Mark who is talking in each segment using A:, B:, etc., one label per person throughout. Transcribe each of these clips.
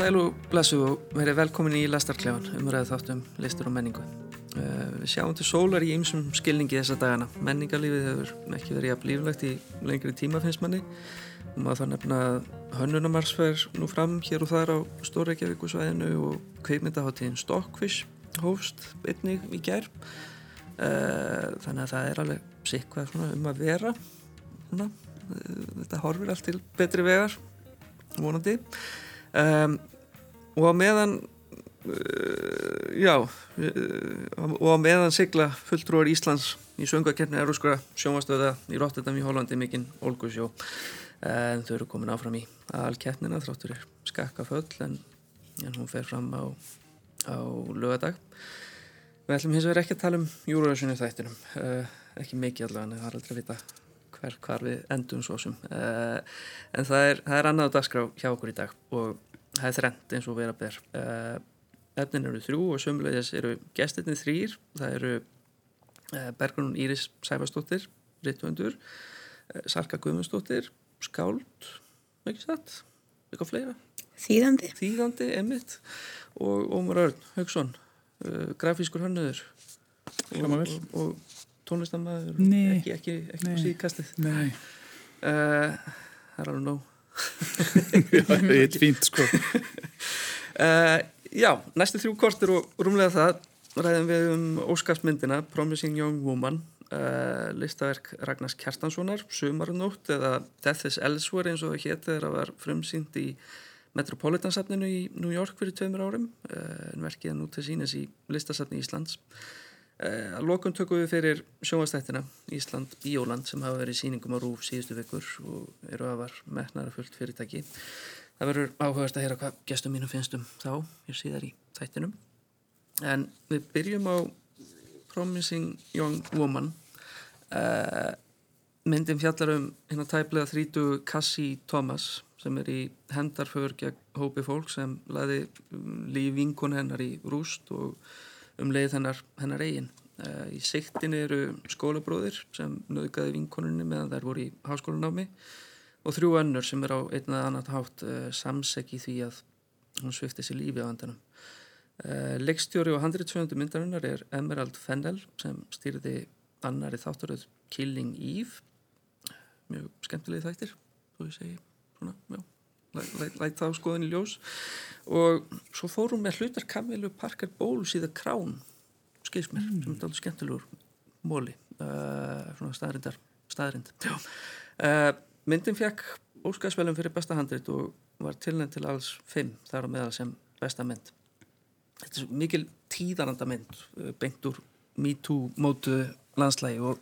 A: Sæl og blessu og verið velkomin í Lastarklefan umræðu þáttum listur og menningu. Uh, við sjáum til sólar í ymsum skilningi þessa dagana. Menningarlífið hefur ekki verið jafn líflegt í lengri tíma finnst manni og maður þá nefna hönnunamarsfer nú fram hér og þar á Stóreikjavíkusvæðinu og kveikmyndaháttíðin Stockfish hófst einnig í gær. Uh, þannig að það er alveg sikvað um að vera. Uh, þetta horfir allt til betri vegar vonandi um, og á meðan uh, já uh, og á meðan sigla fulltrúar Íslands í söngakerni Euróskra sjónvastöða í Rotterdam í Hollandi mikinn Olgusjó en þau eru komin áfram í alkeppnina þráttur er skakka föll en, en hún fer fram á, á lögadag við ætlum hins vegar ekki að tala um júruðarsunu þættinum uh, ekki mikið allavega en það er aldrei að vita hver hvar við endum svo sem. Uh, en það er, það er annað dagskrá hjá okkur í dag og það er þrend eins og vera ber. Uh, efnin eru þrjú og sömulegis eru gestinni þrýr það eru uh, Bergrun Íris Sæfastóttir Rittvöndur, Salka Guðmundsdóttir Skáld ekki satt, eitthvað fleira?
B: Þýðandi.
A: Þýðandi, Emmitt og Ómar Örn Haugsson grafískur hönnuður. Og, og, og tónlistamæður ekki, ekki, ekki á síðkastið.
C: Nei.
A: Uh, Það er alveg nóg
C: Það er fínt sko.
A: Uh, Já, næstu þrjú kortur og rúmlega það. Ræðum við um Óskarsmyndina Promising Young Woman uh, listaverk Ragnars Kjartanssonar Sumarnótt eða Death is Elsewhere eins og það hétt þegar það var frumsýnd í Metropolitansafninu í New York fyrir tveimur árum. En verkið er nú til sínes í listasafni Íslands að lokum tökum við fyrir sjóastættina Ísland Bíóland sem hafa verið í síningum á Rúf síðustu vikur og eru að var metnara fullt fyrirtæki. Það verður áhugast að heyra hvað gestum mínum finnst um þá, ég síðar í þættinum. En við byrjum á Promising Young Woman. Uh, myndin fjallar um hérna tæplega þrítu Cassie Thomas sem er í hendarför gegn hópi fólk sem laði líf vinkun hennar í rúst og um leið hennar, hennar eigin. Uh, í siktinni eru skólabróðir sem nöðgæði vinkonunni meðan þær voru í háskólanámi og þrjú önnur sem er á einn eða annað hátt uh, samseggi því að hún svifti sér lífi á andanum. Uh, Leikstjóri og handritsvöndu myndarinnar er Emerald Fennell sem stýrði annari þáttaröð Killing Eve. Mjög skemmtilegi þættir, þú segi svona, já læt, læt það á skoðin í ljós. Og svo fórum við hlutar Kamilu Parker Bowles í The Crown skilsmér, mm. sem er alveg skemmtilegur móli, uh, svona staðrindar staðrind uh, myndin fekk óskarsvelum fyrir besta handrit og var tilnænt til alls fimm þar á meðal sem besta mynd. Þetta er mikil tíðaranda mynd uh, beint úr Me Too mótu landslægi og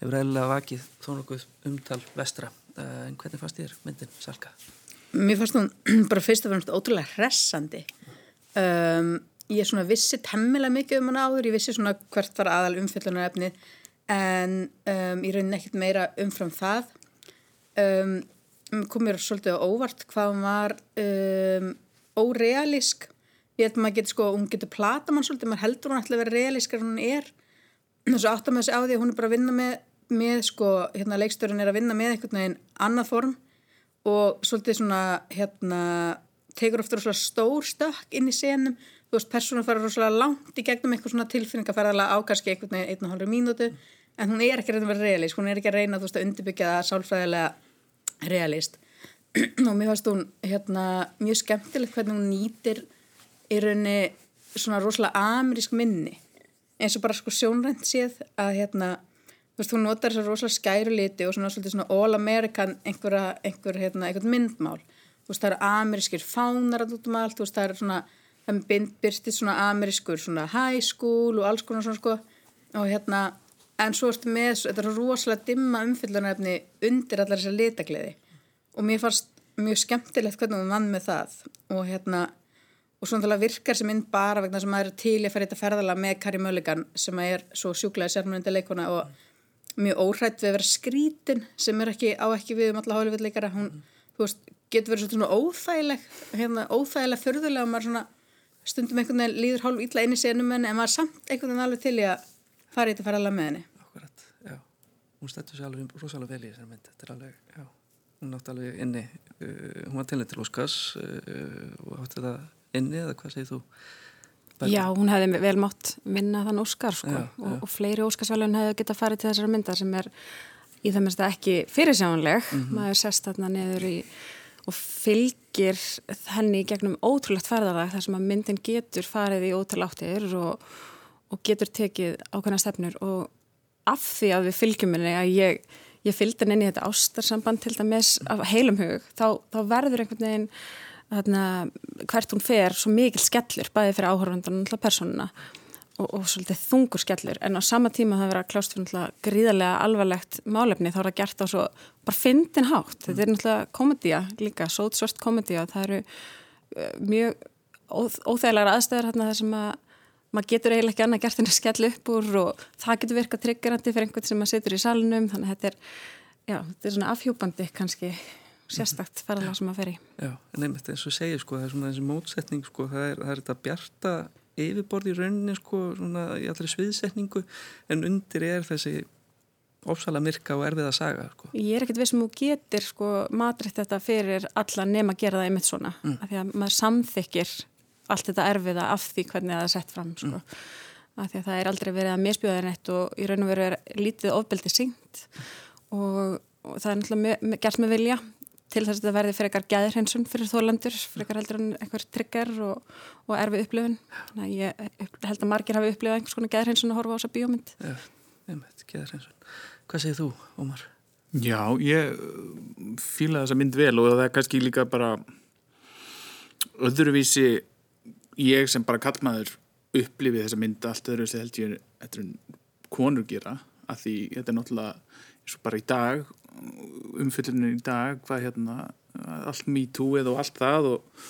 A: hefur eiginlega vakið þó nokkuð umtal vestra. Uh, en hvernig fannst þér myndin, Salka?
B: Mér fannst hún bara fyrst og fremst ótrúlega hressandi. Um, ég svona vissi temmilega mikið um hana áður, ég vissi svona hvert var aðal umfyllunar efni en um, ég raunin ekkert meira umfram það. Um, kom mér svolítið á óvart hvað hún var um, órealísk. Ég held að maður getur sko, hún getur plata mann svolítið, maður heldur hún ætla að vera realísk en hún er. Þess að áttam að þessi á því að hún er bara að vinna með, með sko, hérna leikstörin er að vinna með einhvern veginn annað form og svolítið svona hérna tekur ofta rosalega stór stökk inn í senum, þú veist, persónum fara rosalega langt í gegnum eitthvað svona tilfinningaferðala á kannski einhvern veginn einn og hálfur mínútu en hún er ekki að reyna að vera realist, hún er ekki að reyna veist að undirbyggja það sálfræðilega realist. Og mér fannst hún hérna mjög skemmtilegt hvernig hún nýtir í raunni svona rosalega amerísk minni. Eins og bara sko sjónrænt séð að hérna þú veist, hún notar þessar rosalega skæru liti og svona, svona all American einhverja, einhver, hérna, einhvern myndmál. Þú veist, það eru amerískir fánar út um allt, þú veist, það eru svona það byrstist svona amerískur svona high school og alls konar svona sko. Og hérna, en svo ertu með þetta er rosalega dimma umfyllunarefni undir allar þessar litakleiði og mér fannst mjög skemmtilegt hvernig hún vann með það. Og hérna og svona virkar sem inn bara vegna sem maður er til að fara í þetta ferðala með Kari Mölligan sem er svo sjúklaði sérmjöndi leikona og mjög óhrætt við að vera skrítin sem er ekki á ekki við um alla hálfurleikara hún, þú veist, getur verið svona óþægileg hérna, óþægileg förðulega og maður svona stundum einhvern veginn líður hálf ítla inn í senum en maður samt einhvern veginn alveg til í að fara í þetta fara alveg með henni.
A: Akkurat, já, hún stættur sér alveg rosalega vel í þessari mynd, þetta er alveg, já. Hún átti alveg inni uh, hún var tilnætt til Óskars uh, og átti það inni eða hvað segir þú? Bergman?
D: Já, hún hefði vel mátt vinna þann Óskar sko
A: Já,
D: og,
A: já.
D: og fleiri Óskarsvælun hefði getað farið til þessara mynda sem er í það minnst ekki fyrirsjánleg maður sest þarna neður í og fylgir henni gegnum ótrúlegt ferðalag þar sem að myndin getur farið í ótal áttir og, og getur tekið ákveðna stefnur og af því að við fylgjum henni að ég, ég fylgdi henni inn í þetta ástarsamband til dæmis af heilum hug þá, þá verður einhvern veginn þarna, hvert hún fer svo mikil skellur bæði fyrir áhörfundan og persónuna og, og svolítið þungur skellur. En á sama tíma það verður að klást fyrir gríðarlega alvarlegt málefni þá er það gert á svo bara fyndin hátt. Þetta er náttúrulega komedía líka, sótsvört komedía. Það eru uh, mjög óþ óþægilegar aðstæður hérna þar sem að maður getur eiginlega ekki annað gert en að skella upp úr og það getur virkað triggerandi fyrir einhvern sem maður situr í salunum þannig að þetta er, já, þetta er svona afhjúpandi kannski sérstakt ferðalag sem maður fer í
A: Já, en einmitt eins og segir sko, það er svona þessi mótsetning sko, það er, það er þetta bjarta yfirborð í rauninni sko, svona í allri sviðsetningu en undir er þessi ofsalega myrka og erfiða saga sko.
D: Ég er ekkert við sem þú getur sko matriðt þetta fyrir alla nema að gera það einmitt svona mm. af því að maður samþykir allt þetta erfiða af því hvernig það er sett fram sko. af því að það er aldrei verið að misbjóða neitt og í raun og veru er lítið ofbeldi syngt og, og það er náttúrulega gert með vilja til þess að þetta verði fyrir eitthvað gæðirhensun fyrir þólandur, fyrir eitthvað heldur en eitthvað trigger og, og erfið upplifun. Þannig að ég held að margir hafi upplifað einhvers konar gæðirhensun að horfa á þessa bíómynd.
A: Já, geður eins og Hvað segir þú, Ómar?
C: Já, ég uh, fíla þessa mynd vel og það er kannski líka bara öðruvísi ég sem bara kallmaður upplifið þessa mynd allt öðruvísi held ég eftir en konur gera að því þetta er náttúrulega og bara í dag umfyllunum í dag hvað hérna allt me too eða og allt það og,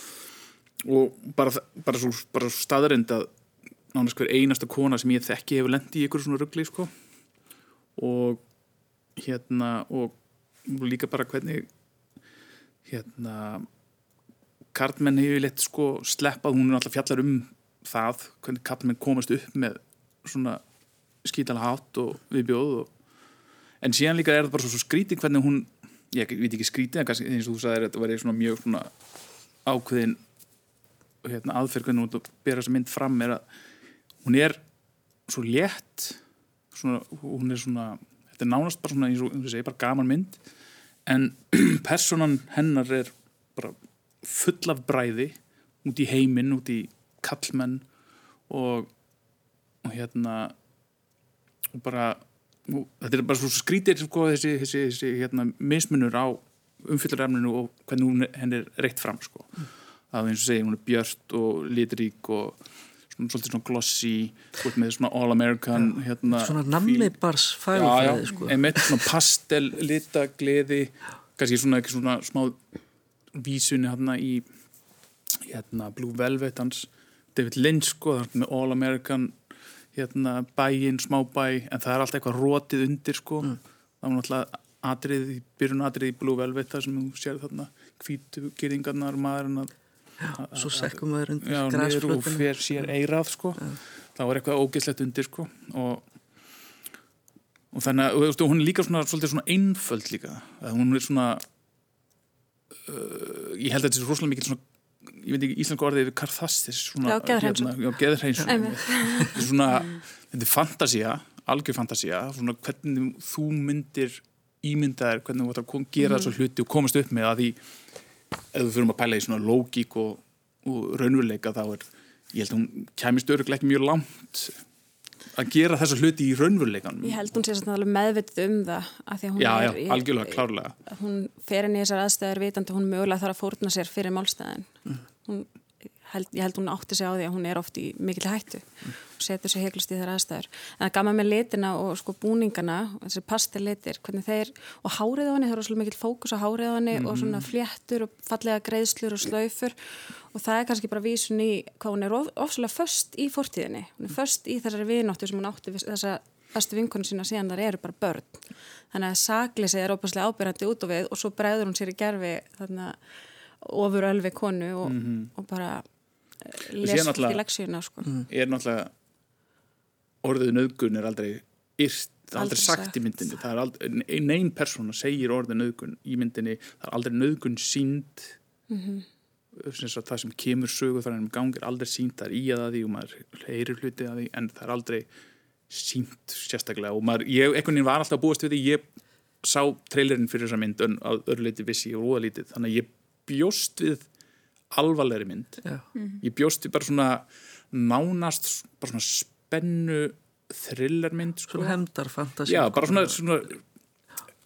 C: og bara, bara svo, svo staðarind að nánast hver einasta kona sem ég þekki hefur lendi í ykkur svona ruggli sko. Og hérna og líka bara hvernig hérna Karlmenn hefur leitt sko sleppað, hún er alltaf fjallar um það, hvernig Karlmenn komast upp með svona skítala hátt og viðbjóð og en síðan líka er það bara svo, svo skrítið hvernig hún, ég veit ekki skrítið en kannski eins og þú sagðir þetta verið svona mjög svona ákveðin hérna, aðferð hvernig hún bera þessa mynd fram er að hún er svo létt svona, hún er svona þetta er nánast bara svona, eins og þú segir, bara gaman mynd en personan hennar er bara full af bræði út í heiminn, út í kallmenn og, og hérna og bara þetta er bara svo skrítið sko, þessi, þessi, þessi hérna, mismunur á umfyllurefninu og hvernig hún henn er reitt fram sko. mm. að eins og segja hún er björt og litrík og svona, svolítið svona glossy út með svona all-american hérna,
A: Svona nammibars fagurfræði sko.
C: einmitt svona pastel lita gleði kannski svona ekki svona smá vísunni hérna í hérna Blue Velvet hans David Lynch sko það er með All American hérna bæinn, smábæ en það er alltaf eitthvað rótið undir sko.
A: Mm.
C: það var náttúrulega atrið í byrjun atrið í Blue Velvet það sem þú sér þarna hvítu gyrðingarnar maðurinn að
A: Svo sekkum maður undir
C: niður og fer sér eirað sko. Þá er eitthvað ógeðslegt undir sko. Og, og þannig að og, hún er líka svona, svona einföld líka. Að hún er svona uh, ég held að þetta er rosalega mikil svona ég veit ekki íslensku orðið yfir karþastis svona,
D: Já, geðhreinsun.
C: hérna. Þetta er fantasía algjör fantasía, svona hvernig þú myndir ímyndaðir hvernig þú ætlar að gera þessu hluti og komast upp með að því ef við fyrir að pæla í svona lógík og, og raunveruleika þá er ég held að hún kæmist öruglega ekki mjög langt að gera þessa hluti í raunveruleikanum.
D: Ég held hún sé svona meðvitið um það af því að hún
C: já, já,
D: er
C: algjörlega, klárlega.
D: hún fer inn í þessar aðstæður vitandi hún mögulega þarf að fórna sér fyrir málstæðin hún, held, ég held hún átti sig á því að hún er oft í mikil hættu. Og setur sér heiklust í þær aðstæður. En það gama með litina og sko búningana þessi pastellitir, hvernig þeir og hárið á henni, það eru svolítið mikil fókus á hárið á henni og svona fléttur og fallega greiðslur og slaufur. Og það er kannski bara vísun í hvað hún er of, ofslega föst í fortíðinni. Hún er föst í þessari vináttu sem hún átti þessa bestu vinkonu sína síðan þar eru bara börn. Þannig að sakleysi er óbærslega ábyrjandi út og við og svo bregður hún sér í gerfi þannig að ofur ölvi konu og, og bara eh,
C: síðan
D: les fólki
C: náttúrulega-
D: leksíuna sko.
C: er náttúrulega orðið nöðgun er aldrei yrt, aldrei,
D: Aldrei
C: sagt, í myndinni. Það er aldrei, neinn persóna segir orðið nöðgun í myndinni, það er aldrei nöðgun sínd
D: Mhm.
C: sem sagt, það sem kemur sögu þar ennum gang er aldrei sínt, það er í að því og maður heyrir hluti að því, en það er aldrei sínt sérstaklega. Og maður, ég, einhvern veginn var alltaf að búast við því. Ég sá trailerinn fyrir þessa mynd en að öðru leiti vissi og lítið þannig að ég bjóst við alvarlegri mynd
A: Já.
C: ég bjóst við bara svona nánast bara svona spennu thrillermynd sko.
A: Svona hemdar fantasi.
C: Já, bara svona, svona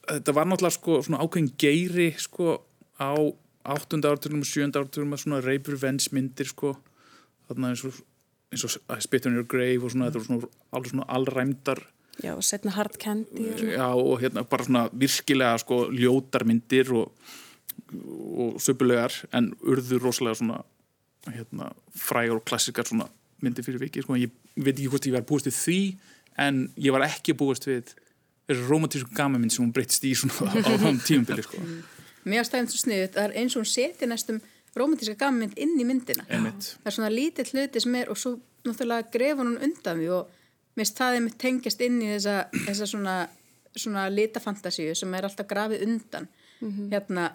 C: þetta var náttúrulega sko svona ákveðin geiri sko á áttunda áratugnum og sjönda áratugnum að svona reipur vensmyndir sko þarna eins og eins og Spit on your grave og svona þetta voru svona alveg svona allræmdar
D: Já, og setna hard candy og svona.
C: já og hérna bara svona virkilega sko ljótar myndir og, og söpulegar en urður rosalega svona hérna frægar og klassikar svona myndir fyrir viki sko. Ég veit ekki hvort ég var búist við því en ég var ekki búist við þessu romantísku gamamind sem hún breytist í svona á, þann tíumbili sko.
B: Mér stæðum svo sniðut, það er eins og hún seti næstum romantíska gammynd inn í myndina.
C: Einmitt.
B: Það er svona lítill hluti sem er og svo náttúrulega grefur hún undan því og mér finnst það einmitt tengjast inn í þessa, þessa svona, svona litafantasíu sem er alltaf grafið undan. Hérna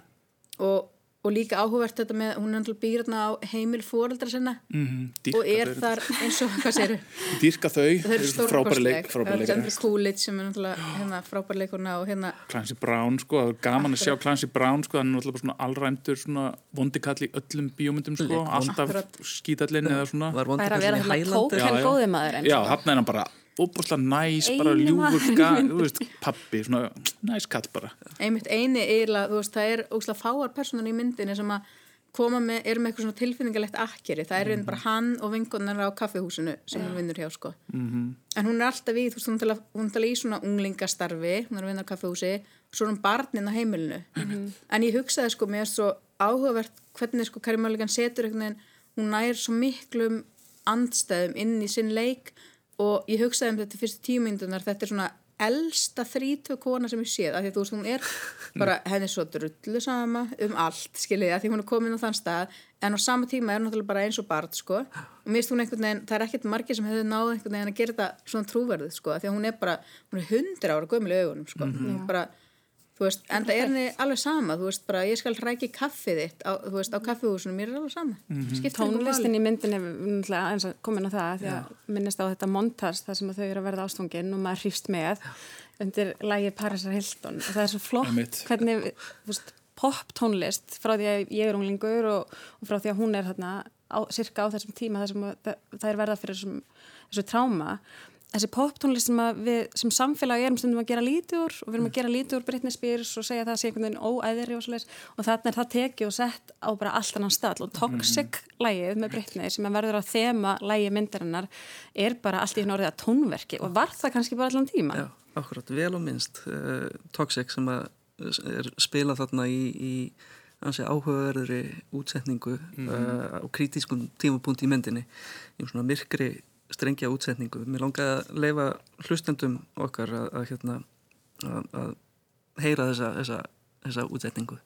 B: og, og líka áhugavert þetta með, hún er náttúrulega býrna á heimil fóreldra sinna
C: mm,
B: og er þar eins og, hvað séru?
C: dýrka þau,
B: Þau eru
C: frábæri leik,
B: stórkostleg.
C: frábæri leik
B: Sandra Coolidge sem er náttúrulega hérna, frábæri leikurna og hérna
C: Clancy Brown sko, það er gaman að sjá Clancy Brown sko, hann er náttúrulega bara svona allræmdur svona vondikall í öllum bíómyndum sko, alltaf
B: Akkurat.
C: skítallinn eða svona
A: Var
D: Það er að vera
A: Highlander.
C: Já, hann er hann bara óbúrslega næs, bara ljúfur pappi, svona næs kall bara.
B: Einmitt eini eiginlega, þú veist, það er óslega fáar personar í myndinni sem að koma með, eru með eitthvað svona tilfinningalegt akkeri, það er mm bara hann og vingunar á kaffihúsinu sem hún vinnur hjá, sko. -hmm. en hún er alltaf í, þú veist, hún er að- hún er að í svona unglingastarfi, hún er að vinna á kaffihúsi svo er hún barnin á heimilinu. En ég hugsaði, sko, mér er svo áhugavert hvernig, sko, Kari Mulligan setur hún nær svo miklum andstæðum inn í sinn leik og ég hugsaði um þetta fyrstu tímyndunar þetta er svona elsta þrítu kona sem ég séð, af því að þú veist hún er bara henni svo drullu sama um allt skiljiði, af því hún er komin á þann stað en á sama tíma er hún náttúrulega bara eins og barn sko, og mér finnst hún einhvern veginn það er ekkert margir sem hefur náð einhvern veginn að gera þetta svona trúverðið sko, því að hún er bara hún er hundra ára gömul í augunum sko. Hún er bara, þú veist, en það er henni alveg sama, þú veist, bara ég skal rækja kaffið þitt á, þú veist, á kaffihúsunum, mér er alveg sama. Skiptir engu máli.
D: tónlistin í eins að komin á það því að minnist á þetta montas þar sem að þau eru að verða ástfangin og maður hrýfst með undir lægi Parisar Hilton. Og það er svo flott hvernig þú veist, pop tónlist frá því að ég er unglingur og, og frá því að hún er þarna á, cirka á þessum tíma þar sem að það, það er verða fyrir þessum, þessu tráma þessi pop tónlist sem að við sem samfélag erum stundum að gera lítið úr og við erum að gera lítið úr Britney Spears og segja að það sé einhvern veginn óæðri og svoleiðis. Og þarna er það tekið og sett á bara allt annan stall. Og Toxic lægið með Britney sem að verður að þema lægi myndarinnar er bara allt í henn orðið að tónverki. Og var það kannski bara allan tíma
A: Já, akkurat, vel og minnst uh, Toxic sem að er spilað þarna í, í áhugaverðri útsetningu uh, á kritískum tímapunkt í myndinni í svona myrkri strengja útsetningu. Mér langaði að leifa hlustendum okkar að, að, hérna, að, að heyra þessa, þessa, þessa útsetningu.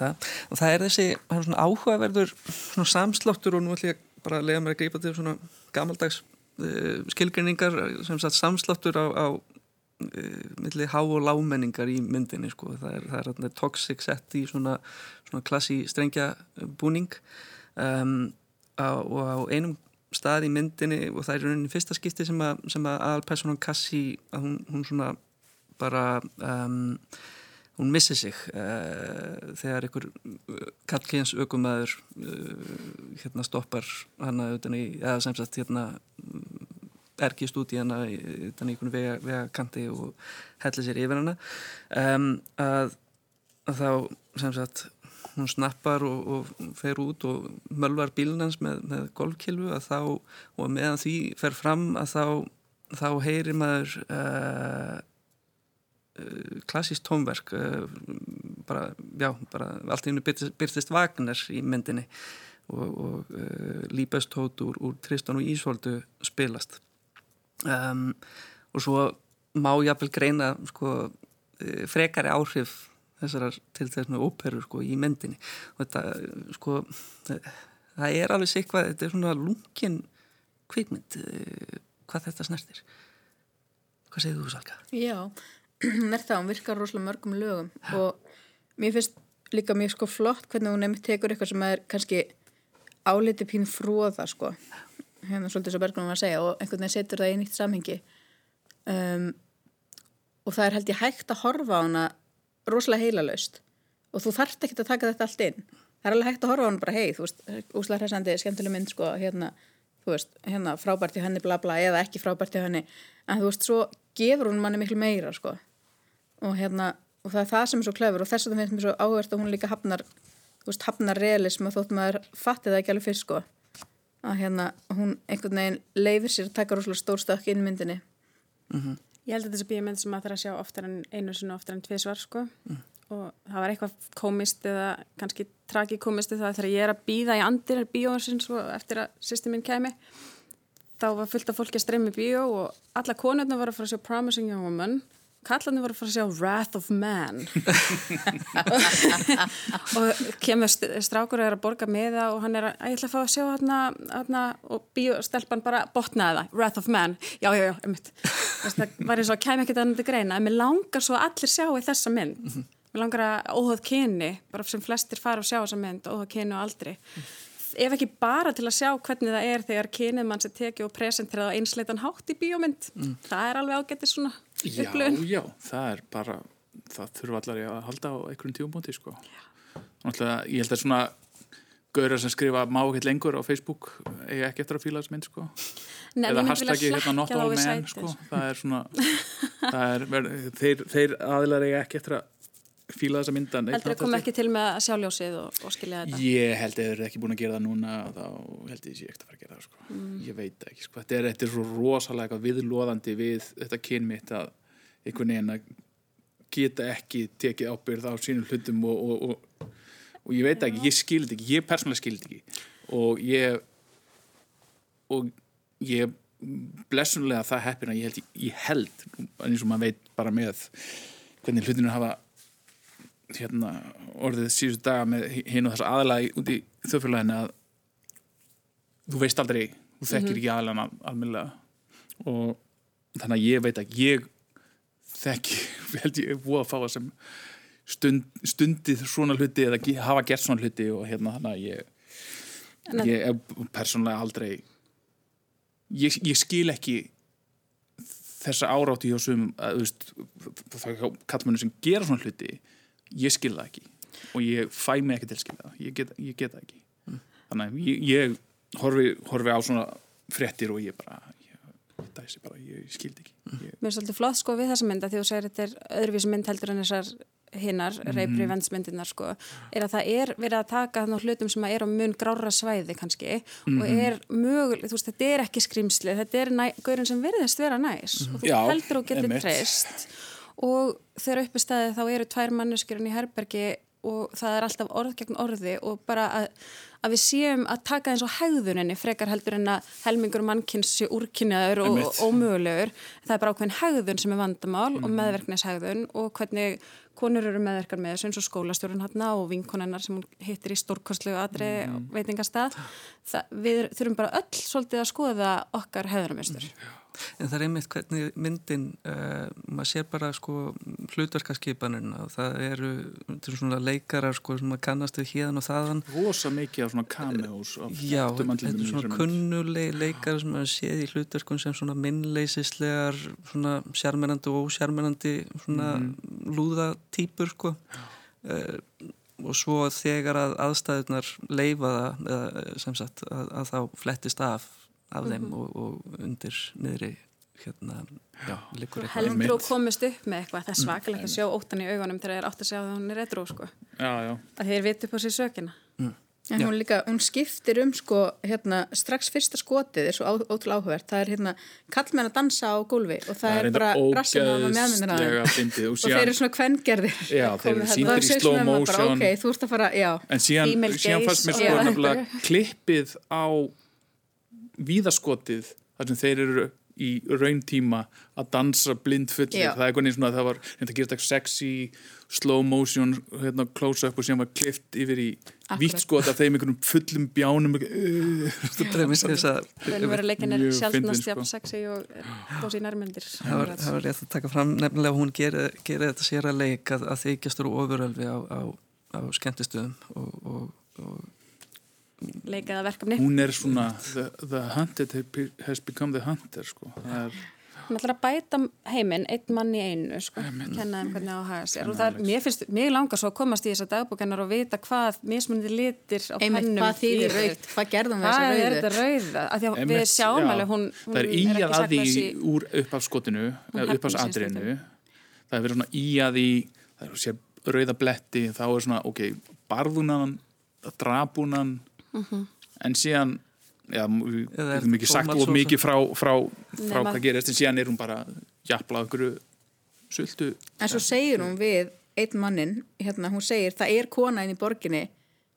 A: Það. Og það er þessi, er svona áhugaverður svona samsláttur og nú ætlum ég bara að lega mér að greipa til svona gamaldags uh, skilgrinningar sem sagt samsláttur á, á uh, milli há og lámenningar í myndinni sko, það er, það er, það er toxic set í svona, svona klassi strengja búning. Um, á, og á einum stað í myndinni og það er rauninni fyrsta skipti sem að, að aðalpersonan Cassi að hún, hún svona bara um, hún missi sig uh, þegar einhver kallkins aukumæður uh, hérna stoppar hana utan í, eða sem sagt hérna ergist út í hana utan í einhvern vega, vegakanti og hellir sér yfir hana. Um, að, að þá sem sagt hún snappar og, og fer út og mölvar bílunans með, með golfkilvu að þá og meðan því fer fram að þá, þá heyri maður uh, klassíst tónverk uh, bara, já, bara allt í hennu byrtist, Wagner í myndinni og, og líbestótt úr, úr Tristan og Ísvoldu spilast. Um, og svo má jáfnvel greina sko, frekari áhrif þessar til þess með óperu sko í myndinni. Og þetta sko það er alveg sikvað, þetta er svona lungin kvikmynd hvað þetta snertir. Hvað segir þú Salka?
B: Já, er það, hún virkar rosalega mörgum lögum og mér finnst líka mjög sko flott hvernig hún nefnir tekur eitthvað sem er kannski áliti pín fróða sko. Hérna svolítið svo Berglund var að segja og einhvern veginn setur það í nýtt samhengi. Um, og það er held ég hægt að horfa á hana rosalega heilalaust. Og þú þarft ekki að taka þetta allt inn. Það er alveg hægt að horfa á hann bara hei þú veist, úslega hressandi, skemmtileg mynd sko hérna, veist, hérna frábært í henni bla bla eða ekki frábært í henni. En þú veist, svo gefur hún manni miklu meira sko og hérna, og það er það sem er svo klefur og þess að það finnst mér svo áhverst að hún líka hafnar þú veist, hafnar realism og þótt maður fatti það ekki alveg fyrst sko að hérna, hún einhvern veginn leifir sér að taka rosalega stór stökk inn myndinni
A: Mm -hmm.
D: Ég held að þessi bíomend sem maður þarf að sjá oftar en einu sinu oftar en tvið svar sko mm. og það var eitthvað komist eða kannski tragikomist það þegar ég er að býða í andir bíóinsins eftir að systeminn kemi þá var fullt af fólki að streymi bíó og alla konurna var að fara að sjá Promising Young Woman kallarni var að fara að sjá Wrath of Man og kemur strákur og er að borga með það og hann er að, ég ætla að fá að sjá hérna, hérna og bíostelpan bara botnaði það Wrath of Man, já, já, já, einmitt það var eins og að kemja ekkert annað til greina en mér langar svo að allir sjá í þessa mynd mm -hmm. mér langar að óhóð kyni bara sem flestir fara og sjá þessa mynd óhóð kyni og aldrei ef ekki bara til að sjá hvernig það er þegar kynið mann sem tekið og presenterað á einsleitan hátt í bíómynd mm. það er alveg ágættið svona.
C: Já, já, það er bara það þurfa allar að halda á einhverjum tíumbóti sko. Náttúrulega, ég held að svona gaurar sem skrifa má ekkert lengur á Facebook eiga ekki eftir að fíla þess mynd sko.
D: Nei,
C: eða hashtaggi hérna not all men sko. það er svona það er, þeir, þeir aðilar eiga ekki eftir að fíla þessa myndan
D: Heldur það kom ekki til með að sjá ljósið og, og skilja þetta?
C: Ég held að þeir eru ekki búin að gera það núna þá held ég sé ekkert að fara að gera það sko. mm. ég veit ekki, sko. þetta, er, þetta er svo rosalega viðlóðandi við þetta kynmitt að einhvern veginn að geta ekki tekið ábyrð á sínum hlutum og, og, og, og ég veit ekki, ég skildi ekki ég persónulega skildi ekki og ég og ég blessunlega það heppina ég held, ég held eins og maður veit bara með hvernig hlutinu hafa hérna, orðið síðustu daga með hinn og þess aðalega út í þjóðfélaginu að þú veist aldrei, þú þekkir mm -hmm. ekki aðalega almennilega og þannig að ég veit að ég þekki, held ég, búið að fá það sem stund, stundið svona hluti eða hafa gert svona hluti og hérna þannig að ég ég er persónlega aldrei ég, ég skil ekki þessa árátti hjá sumum að, þú veist, það kallmennu sem gera svona hluti ég skil það ekki og ég fæ mig ekki til að skilja það ég get, ég get það ekki mm. þannig að ég, ég horfi, horfi á svona frettir og ég bara dæsi bara, ég skildi ekki ég...
D: Mér er svolítið flott sko við þessa mynda því þú segir þetta er öðruvísi mynd heldur en þessar hinnar, mm. reypri vennsmyndinar sko, er að það er verið að taka þannig hlutum sem er á mun grára svæði kannski mm. og mhm. er möguleg, þú veist, þetta er ekki skrimsli þetta er gaurin sem verðist vera næs mm. og þú Já, heldur og getur treyst og þegar uppi staði þá eru tvær manneskjörn í herbergi og það er alltaf orð gegn orði og bara að, að við séum að taka eins og hegðuninni frekar heldur en að helmingur mannkynns sé úrkynnaður og ómögulegur það er bara ákveðin hegðun sem er vandamál mm. og meðverknishegðun og hvernig konur eru meðverkar með þessu eins og skólastjórun hérna og vinkonennar sem hún hittir í stórkostlegu aðri mm. veitingastað. Það, við þurfum bara öll svolítið að skoða okkar hefðarmjöstur. Mm.
A: En það er einmitt hvernig myndin, uh, maður sér bara sko hlutverkaskipanina og það eru svona leikarar sko sem maður kannast við hérna og þaðan.
C: Rosa mikið af svona cameos.
A: Já, þetta er svona kunnulegi leikarar sem maður séð í hlutverkun sem svona minnleisislegar, svona sjarmerandi og ósjarmerandi svona mm. lúðatýpur sko. Uh, og svo þegar að aðstæðunar leifa það, eða, sem sagt, að, að þá flettist af af þeim mm -hmm. og, og undir niðri hérna, já, líkur
D: eitthvað heldur og komist upp með eitthvað það er svakalega að sjá óttan í augunum þegar það er átt að sjá það hún er retro sko.
C: Já, já.
D: að þeir viti upp á sér sökina. Mm.
B: en hún líka, hún skiptir um sko hérna, strax fyrsta skotið er svo ótrúlega áhugverð, það er hérna kallmenn að dansa á gólfi og það, það er bara rassum á meðmyndina og, og þeir eru svona kvengerðir.
C: Já, þeir eru síndir í slow motion.
B: ok, þú ert að fara, já.
C: En síðan, síðan fannst mér sko klippið á víðaskotið þar sem þeir eru í raun tíma að dansa blindfullir, það er eitthvað neins svona að það var þetta gerist eitthvað sexy, slow motion hérna close-up og sem var klift yfir í vítskot af þeim einhvernum fullum bjánum.
D: Raunveruleikin er sjálfnast jafn sexy og í nærmyndir.
A: Það var rétt að taka fram nefnilega hún gerir geri þetta sér að leika að, að þykjast úr ofurölfi á, á, á skemmtistöðum og, og, og
D: leikaða verkefni.
C: Hún er svona the, the hunted has become the hunter sko. er...
D: hún ætlar að bæta heiminn einn mann í einu sko. kenna þeim hvernig á að hafa sér. Og það er, mér finnst, mér langar svo að komast í þessa dagbúkennar og vita hvað mismunandi litir á
B: pennum hvað þýðir rauð, hvað gerðum við
D: þessa rauðu? hvað er þetta rauða, af því að við sjáum alveg hún,
C: hún það er í að að því úr uppafskotinu uppafsadrinu það er verið svona í að því það er sér rauða bletti þá er svona, ok, barðunan drabunan mhm. -huh. en síðan já, við hefum ekki sagt of mikið frá, frá, frá hvað gerist en síðan er hún bara jafnlað okkur sultu
B: en svo segir hún við einn mannin, hérna, hún segir það er kona inn í borginni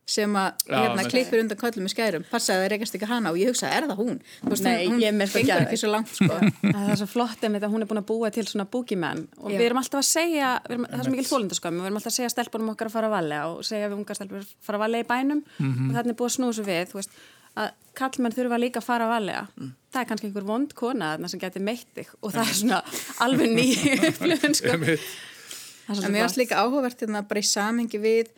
B: sem að hérna, klippir undan köllum í skærum passaði að það rekast ekki hana og ég hugsa er það hún
D: veist, Nei, hún
B: fengur ekki svo langt sko.
D: það er svo flott að hún er búin að búa til svona búkimenn og Já. við erum alltaf að segja erum, það er svo mikil þólundaskömm við erum alltaf að segja stelpunum okkar að fara að valega og segja við ungar stelpunum að fara að valega í bænum mm -hmm. og þannig er búin að snúsa við veist, að kallmenn þurfa líka að fara að valega mm. það er kannski einhver vond kona sem getur meitt þig og það er svona alveg nýju upplifun sko.
B: en líka áhugavert hérna bara í samhengi við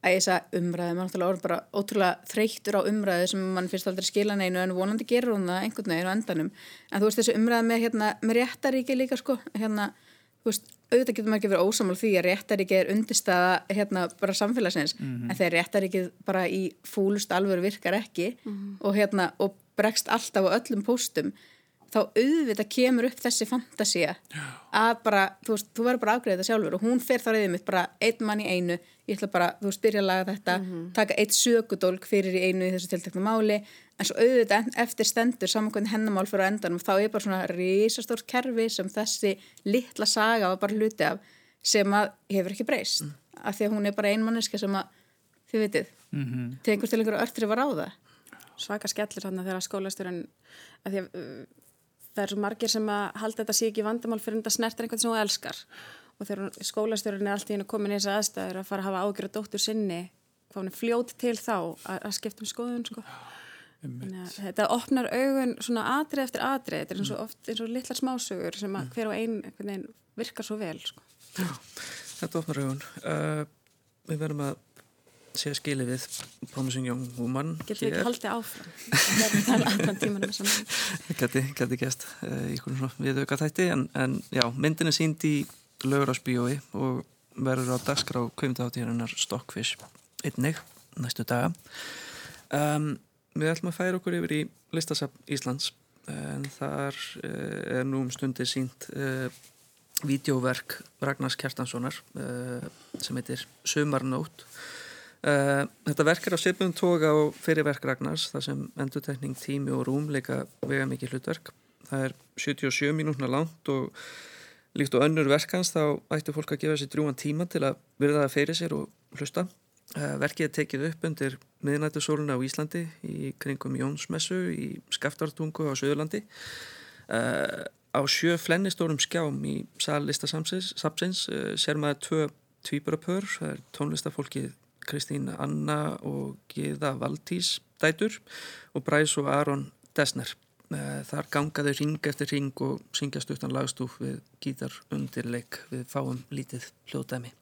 B: að þess að umræði, maður náttúrulega orður bara ótrúlega þreyttur á umræði sem mann finnst aldrei skila neinu en vonandi gerur hún það einhvern veginn á endanum en þú veist þessu umræði með, hérna, með réttaríki líka sko, hérna, þú veist auðvitað getur maður ekki verið ósamál því að réttaríki er undirstaða hérna bara samfélagsins mm -hmm. en þegar réttaríki bara í fúlust alvöru virkar ekki mm -hmm. og hérna og bregst alltaf á öllum póstum þá auðvitað kemur upp þessi fantasia að bara, þú veist, þú verður bara afgreðið þetta sjálfur og hún fer þá reyðið mitt bara einn mann í einu, ég ætla bara, þú veist, byrja að laga þetta mm -hmm. taka eitt sökudólk fyrir í einu í þessu tiltekna máli, en svo auðvitað eftir stendur samankvæmd hennamál fyrir að endanum þá er bara svona risastórt kerfi sem þessi litla saga var bara hluti af sem að hefur ekki breyst mm. af því að hún er bara einmanniska sem að þið vitið, mm -hmm. til einhvers til á það
D: það er svo margir sem að halda þetta sé ekki vandamál fyrir þetta snertir einhvern sem þú elskar og þegar skólastjórun er alltaf inn að koma í þessa aðstæður að fara að hafa ágjörða dóttur sinni hvað hann er fljót til þá að, að skipta um skoðun sko. þetta opnar augun svona atrið eftir atrið þetta er eins og oft eins og litlar smásögur sem að mm. hver og einn virkar svo vel sko.
A: Já, þetta opnar augun uh, við verðum að sé skili við Promising Young Woman
D: Getur við ekki haldið áfram? Það er tala allan tímanum
A: Geti, geti gæst uh, í svona viðauka þætti en, en já, myndin er sínd í Laugurásbíói og verður á dagskrá kvimtaháttíðarinnar Stockfish einnig næstu daga. Um, Við ætlum að færa okkur yfir í listasafn Íslands en þar uh, er nú um stundir sínt uh, vídeoverk Ragnars Kjartanssonar uh, sem heitir Sumarnót Uh, þetta verk er á sipum toga og fyrirverk Ragnars þar sem endutekning, tími og rúm leika vega mikið hlutverk. Það er 77 mínútna langt og líkt og önnur verkans þá ættu fólk að gefa sér drúan tíma til að virða það fyrir sér og hlusta. Uh, verkið er tekið upp undir miðnættusóluna á Íslandi í kringum Jónsmessu í Skaftartungu á Söðurlandi uh, á sjö flennistórum skjám í sallista sapsins sér maður tvö tvíburapör, það er tónlistafólkið Kristín Anna og Gíða Valdís dætur og Bræs og Aron Desner. Eh, Þar gangaðu ring eftir ring og syngjast utan lagstúf við gítar undirleik við fáum lítið hljóðdæmi.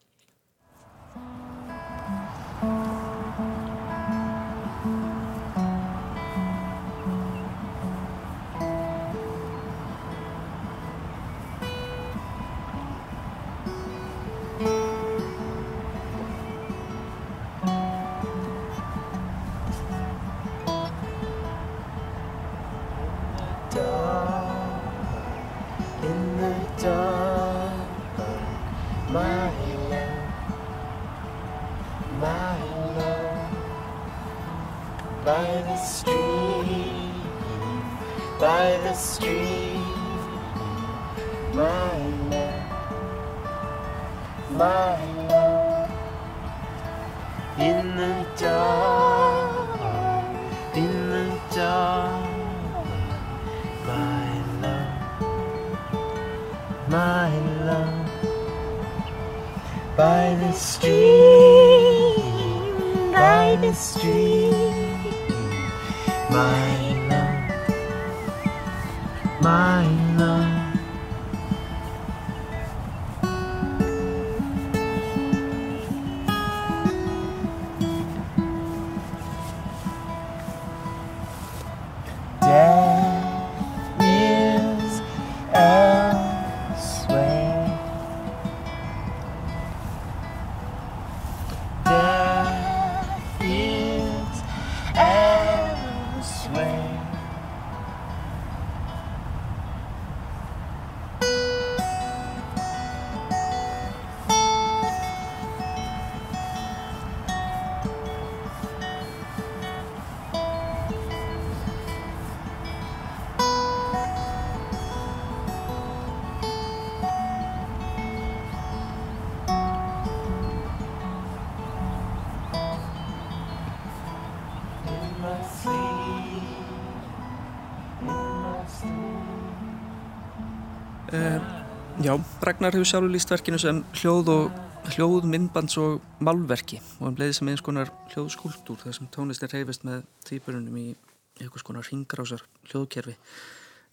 A: Ragnar hefur sjálfur líst verkinu sem hljóð og hljóð, myndbands og málverki og hann leiði sem eins konar hljóðskúltúr þar sem tónlistin reyfist með týpurunum í einhvers konar ringrásar hljóðkerfi.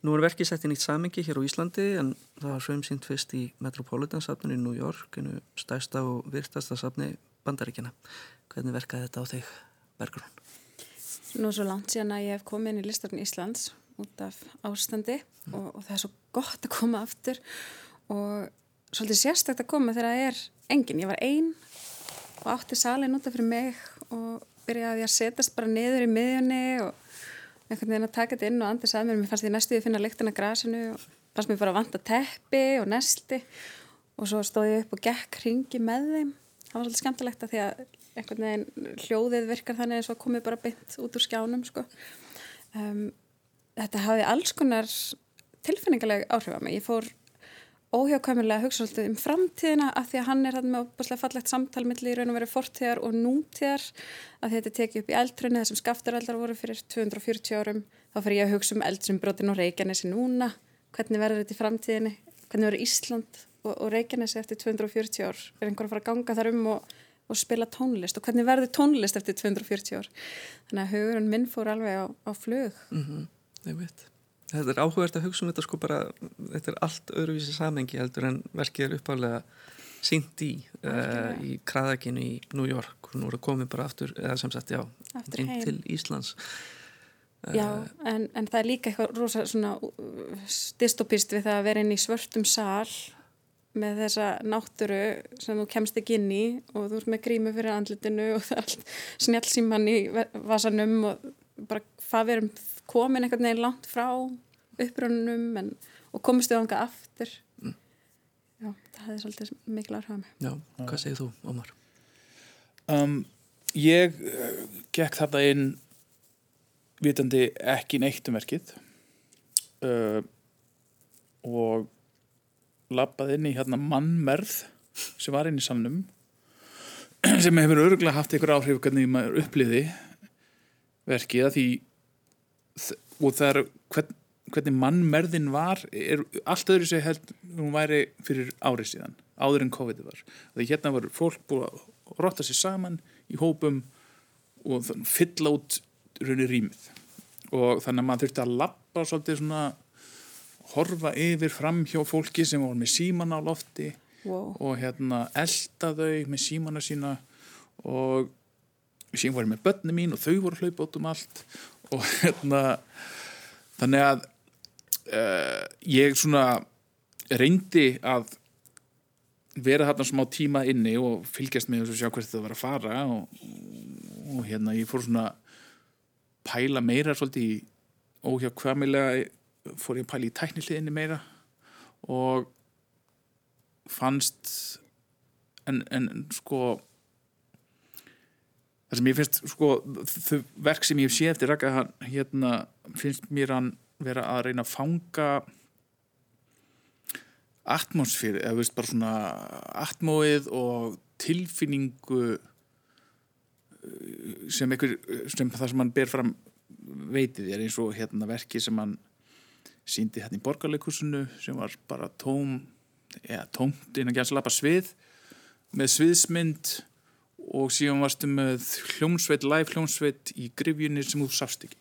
A: Nú er verkið sett í nýtt samingi hér á Íslandi en það var frumsýnt fyrst í Metropolitan safninu í New York, einu stærsta og virtasta safni bandaríkjana. Hvernig verkaði þetta á þig, Bergrún?
D: Nú er svo langt síðan að ég hef komið inn í listarinn Íslands út af ástandi og, og það er svo gott að koma aftur og svolítið sérstækt að koma þegar það er engin. Ég var ein og átti salin út af fyrir mig og byrjaði að setjast bara niður í miðjunni og einhvern veginn að taka þetta inn og andis að mér. Mér fannst ég næstu að finna lyktina af grasinu og fannst mér bara að vanta teppi og nesti og svo stóð ég upp og gekk ringi með þeim. Það var svolítið skemmtilegt að því að einhvern veginn hljóðið virkar þannig eins og komið bara beint út úr skjánum sko. um, þetta hafði alls konar tilfinningaleg áhrif á mig ég fór óhjákvæmulega að hugsa svolítið um framtíðina af því að hann er hann með opaslega fallegt samtal milli í raun og verið fortíðar og nútíðar að þetta tekið upp í eldrunni þessum skaftaraldar voru fyrir 240 árum. Þá fyrir ég að hugsa um eldsum og Reykjanesi núna. Hvernig verður þetta í framtíðinni? Hvernig verður Ísland og, og Reykjanesi eftir 240 ár? Er einhver að fara að ganga þar um og, og spila tónlist? Og hvernig verður tónlist eftir 240 ár? Þannig að hugurinn minn fór alveg á, á flug.
A: Mm veit. Þetta er áhugavert að hugsa um þetta sko bara, þetta er allt öðruvísi samengi heldur en verkið er uppálega sínt í, uh, í kraðakinu í New York. Og nú er það komið bara aftur, eða sem sagt já, inn til Íslands.
D: Já, en, en það er líka eitthvað rosa svona uh, dystopist við það að vera inn í svörtum sal með þessa náttúru sem þú kemst ekki inn í og þú ert með grímu fyrir andlitinu og það er allt snjálfsíman í vasanum og bara hvað við erum komin einhvern veginn langt frá upprönnum en, og komist við ánga aftur. Já, það hefði svolítið mikil áhrif á mig.
A: Já, hvað segir þú, Ómar?
C: Um, ég uh, gekk þarna inn vitandi ekki neitt um verkið uh, og lappaði inn í hérna mannmerð sem var inn í sannum sem hefur örgulega haft einhver áhrif hvernig maður uppliði verkið að því og það er hvern, hvernig mannmerðin var er allt öðru sem held hún væri fyrir árið síðan áður en COVID var því hérna var fólk búið að rotta sér saman í hópum og þann- fylla út raunir rýmið og þannig að maður þurfti að lappa svolítið svona horfa yfir fram hjá fólki sem voru með síman á lofti
D: Wow.
C: og hérna elda þau með símana sína og síðan voru ég með börni mín og þau voru að hlaupa út um allt og hérna þannig að uh, ég svona reyndi að vera þarna smá tíma inni og fylgjast með þessu sjá hvert þetta var að fara og, og hérna ég fór svona pæla meira svolítið í óhjákvæmilega fór ég að pæla í tækniliðinni meira og fannst en, en sko það sem ég finnst sko þau verk sem ég séð eftir Raka hann, hérna finnst mér hann vera að reyna að fanga atmosfér eða veist bara svona atmóið og tilfinningu uh, sem einhver sem það sem hann ber fram veitið er eins og hérna verki sem hann síndi hérna í borgarleikusinu sem var bara tóm eða tómt innan gæðslapa svið með sviðsmynd og síðan varstu með hljómsveit, live hljómsveit í grifjunni sem þú sást ekki.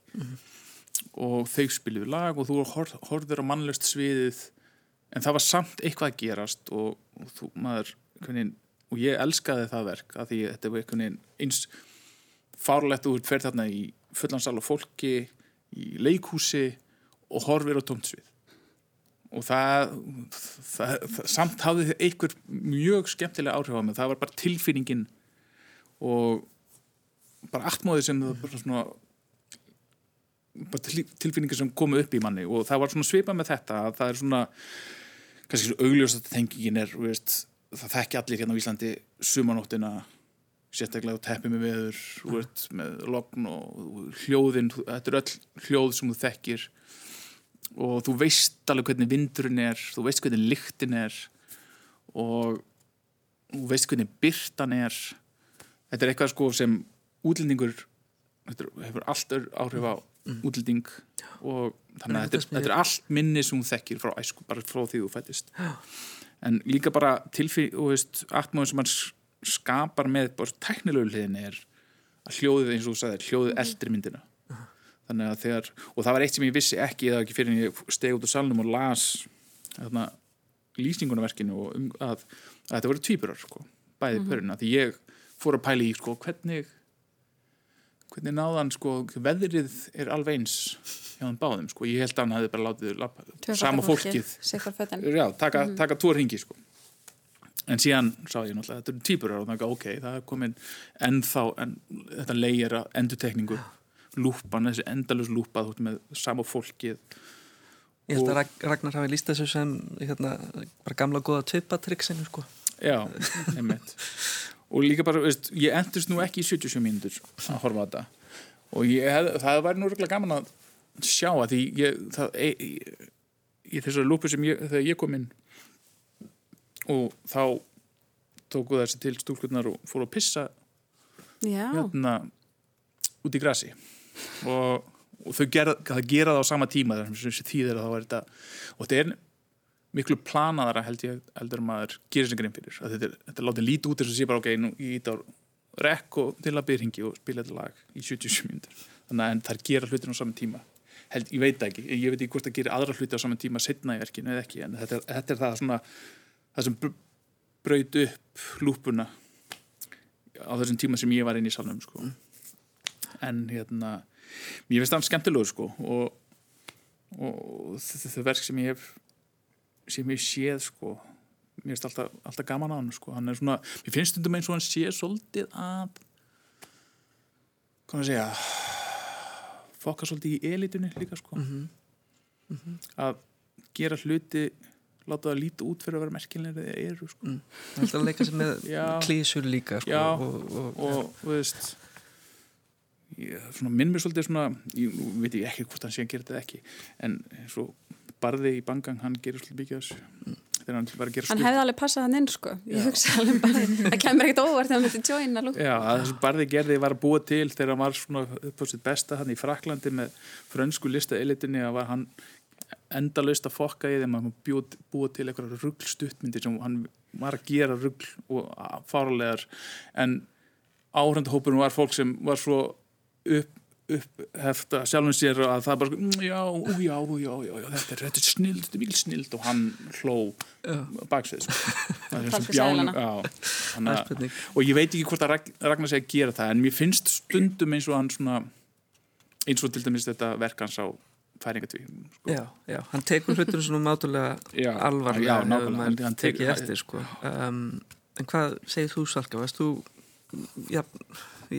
C: Og þau spiluðu lag og þú hor, horfður á mannlöst sviðið en það var samt eitthvað að gerast og, og þú maður hvernig, og ég elskaði það verk að því þetta var einhvern veginn fárlegt og þú fer þarna í fullansal og fólki í leikhúsi og horfir á tómt svið. Og það, það, það samt hafði einhver mjög skemmtilega áhrif á mig. Það var bara tilfinningin og bara aftmóðið sem það bara svona bara til, tilfinningin sem komu upp í manni. Og það var svona svipað með þetta að það er svona kannski svo augljósast að tengingin er veist, það þekki allir hérna á Íslandi sumanóttina sérstaklega á teppi með veður þú veist, með logn og hljóðin þetta er öll hljóð sem þú þekkir. Og þú veist alveg hvernig vindurinn er þú veist hvernig lyktin er og þú veist hvernig byrtan er þetta er eitthvað sko sem útlendingur þetta hefur allt öðru áhrif á útlending og þannig að þetta, er- þetta er allt minni sem þú þekkir frá æsku, bara frá því þú fættist en líka bara tilfinn og veist, atmóðin sem hann skapar með bara teknilegu hliðin er að hljóðið eins og þú sagðir, hljóðið eldri myndina. Þannig að þegar, og það var eitt sem ég vissi ekki eða ekki fyrir en ég steg út á salnum og las lýsingunarverkinu og um að, að þetta voru tvíburar sko, bæði mm -hmm. því ég fór að pæla í sko, hvernig hvernig náðan sko, veðrið er alveg eins hjá þeim báðum, sko, ég held að hann hefði bara látið lappa, sama fólkið
D: fötin.
C: já, taka, taka tvo ringi sko. en síðan sá ég náttúrulega þetta eru týpurar og þannig að ok, það er komin ennþá, en, þetta leigir að endurtekningu, lúpan þessi endalus lúpa, þú veist með sama fólkið
A: Ég held að Rag- Ragnar hafi líst þessu sem hérna, bara gamla góða tvipatriksinu sko.
C: já, einmitt og líka bara, veist, ég endurst nú ekki í 77 mínútur að horfa á þetta. Og ég það væri nú röglega gaman að sjá að því ég, það, e, e, í þessari lúpu sem ég, þegar ég kom inn og þá tóku þessi til stúlkurnar og fóru að pissa
D: Já,
C: hérna út í grasi. Og, og þau gera, það á sama tíma þar sem þýðir að þá er þetta og þetta er miklu planaðara held ég heldur maður gerir sem grein fyrir. Þetta er, þetta er látið lítið út þess að sé bara ok, nú ég ít á rekk og til að byrhingi og spila þetta lag í 77 mínútur. Þannig að en þær gera hlutin á saman tíma. Held, ég veit það ekki, ég veit ekki hvort það gerir aðra hluti á saman tíma setna í verkinu eða ekki en þetta er, þetta er það svona það sem br- braut upp lúpuna á þessum tíma sem ég var inn í salnum sko. en hérna mér finnst það skemmtilegur sko og, og þau verk sem ég hef sem ég séð sko. Mér finnst alltaf, alltaf gaman á hann sko. Hann er svona, mér finnst stundum eins og hann sé svolítið að maður að segja fokka svolítið í elitunni líka sko. Að gera hluti láta það líta út fyrir að vera merkilegri eða eru sko.
A: Það er að leika sér með klísur líka sko,
C: Já.
A: og, og,
C: og þú veist ég, svona, minn mér svolítið svona ég veit ekki hvort hann sé að gera þetta ekki en svo barði í bangang hann gerir svolítið mikið þessu þegar hann var að gera
D: hann
C: stutt
D: hefði alveg passað hann inn sko. Ég hugsa alveg bara, það kemur ekkert óvart þegar hann myndi joina lúk.
C: Já, þessu barði gerði var að búa til þegar hann var svona upp á sitt besta hann í Fraklandi með frönsku lista elitinni að var hann endalaust að fokka í þeim að hann búa, til eitthvað ruggl stuttmyndir sem hann var að gera rugl og fáralegar en áhrindahópurinn var fólk sem var svo upp upphefta sjálfum sér að það bara sko, "Mm, já, já, já, já, þetta er, er snild, þetta er mikil snild. Og hann hló baksvið sko. Og ég veit ekki hvort að Ragn- Ragnar sé að gera það en mér finnst stundum eins og hann svona eins og til dæmis þetta verk hans á færingatvíkjum sko.
A: Já, já, hann tekur hlutur svona mátulega alvarlega
C: já, hann- hann
A: tekið eftir sko. um, en hvað segir þú Salka, varst þú já,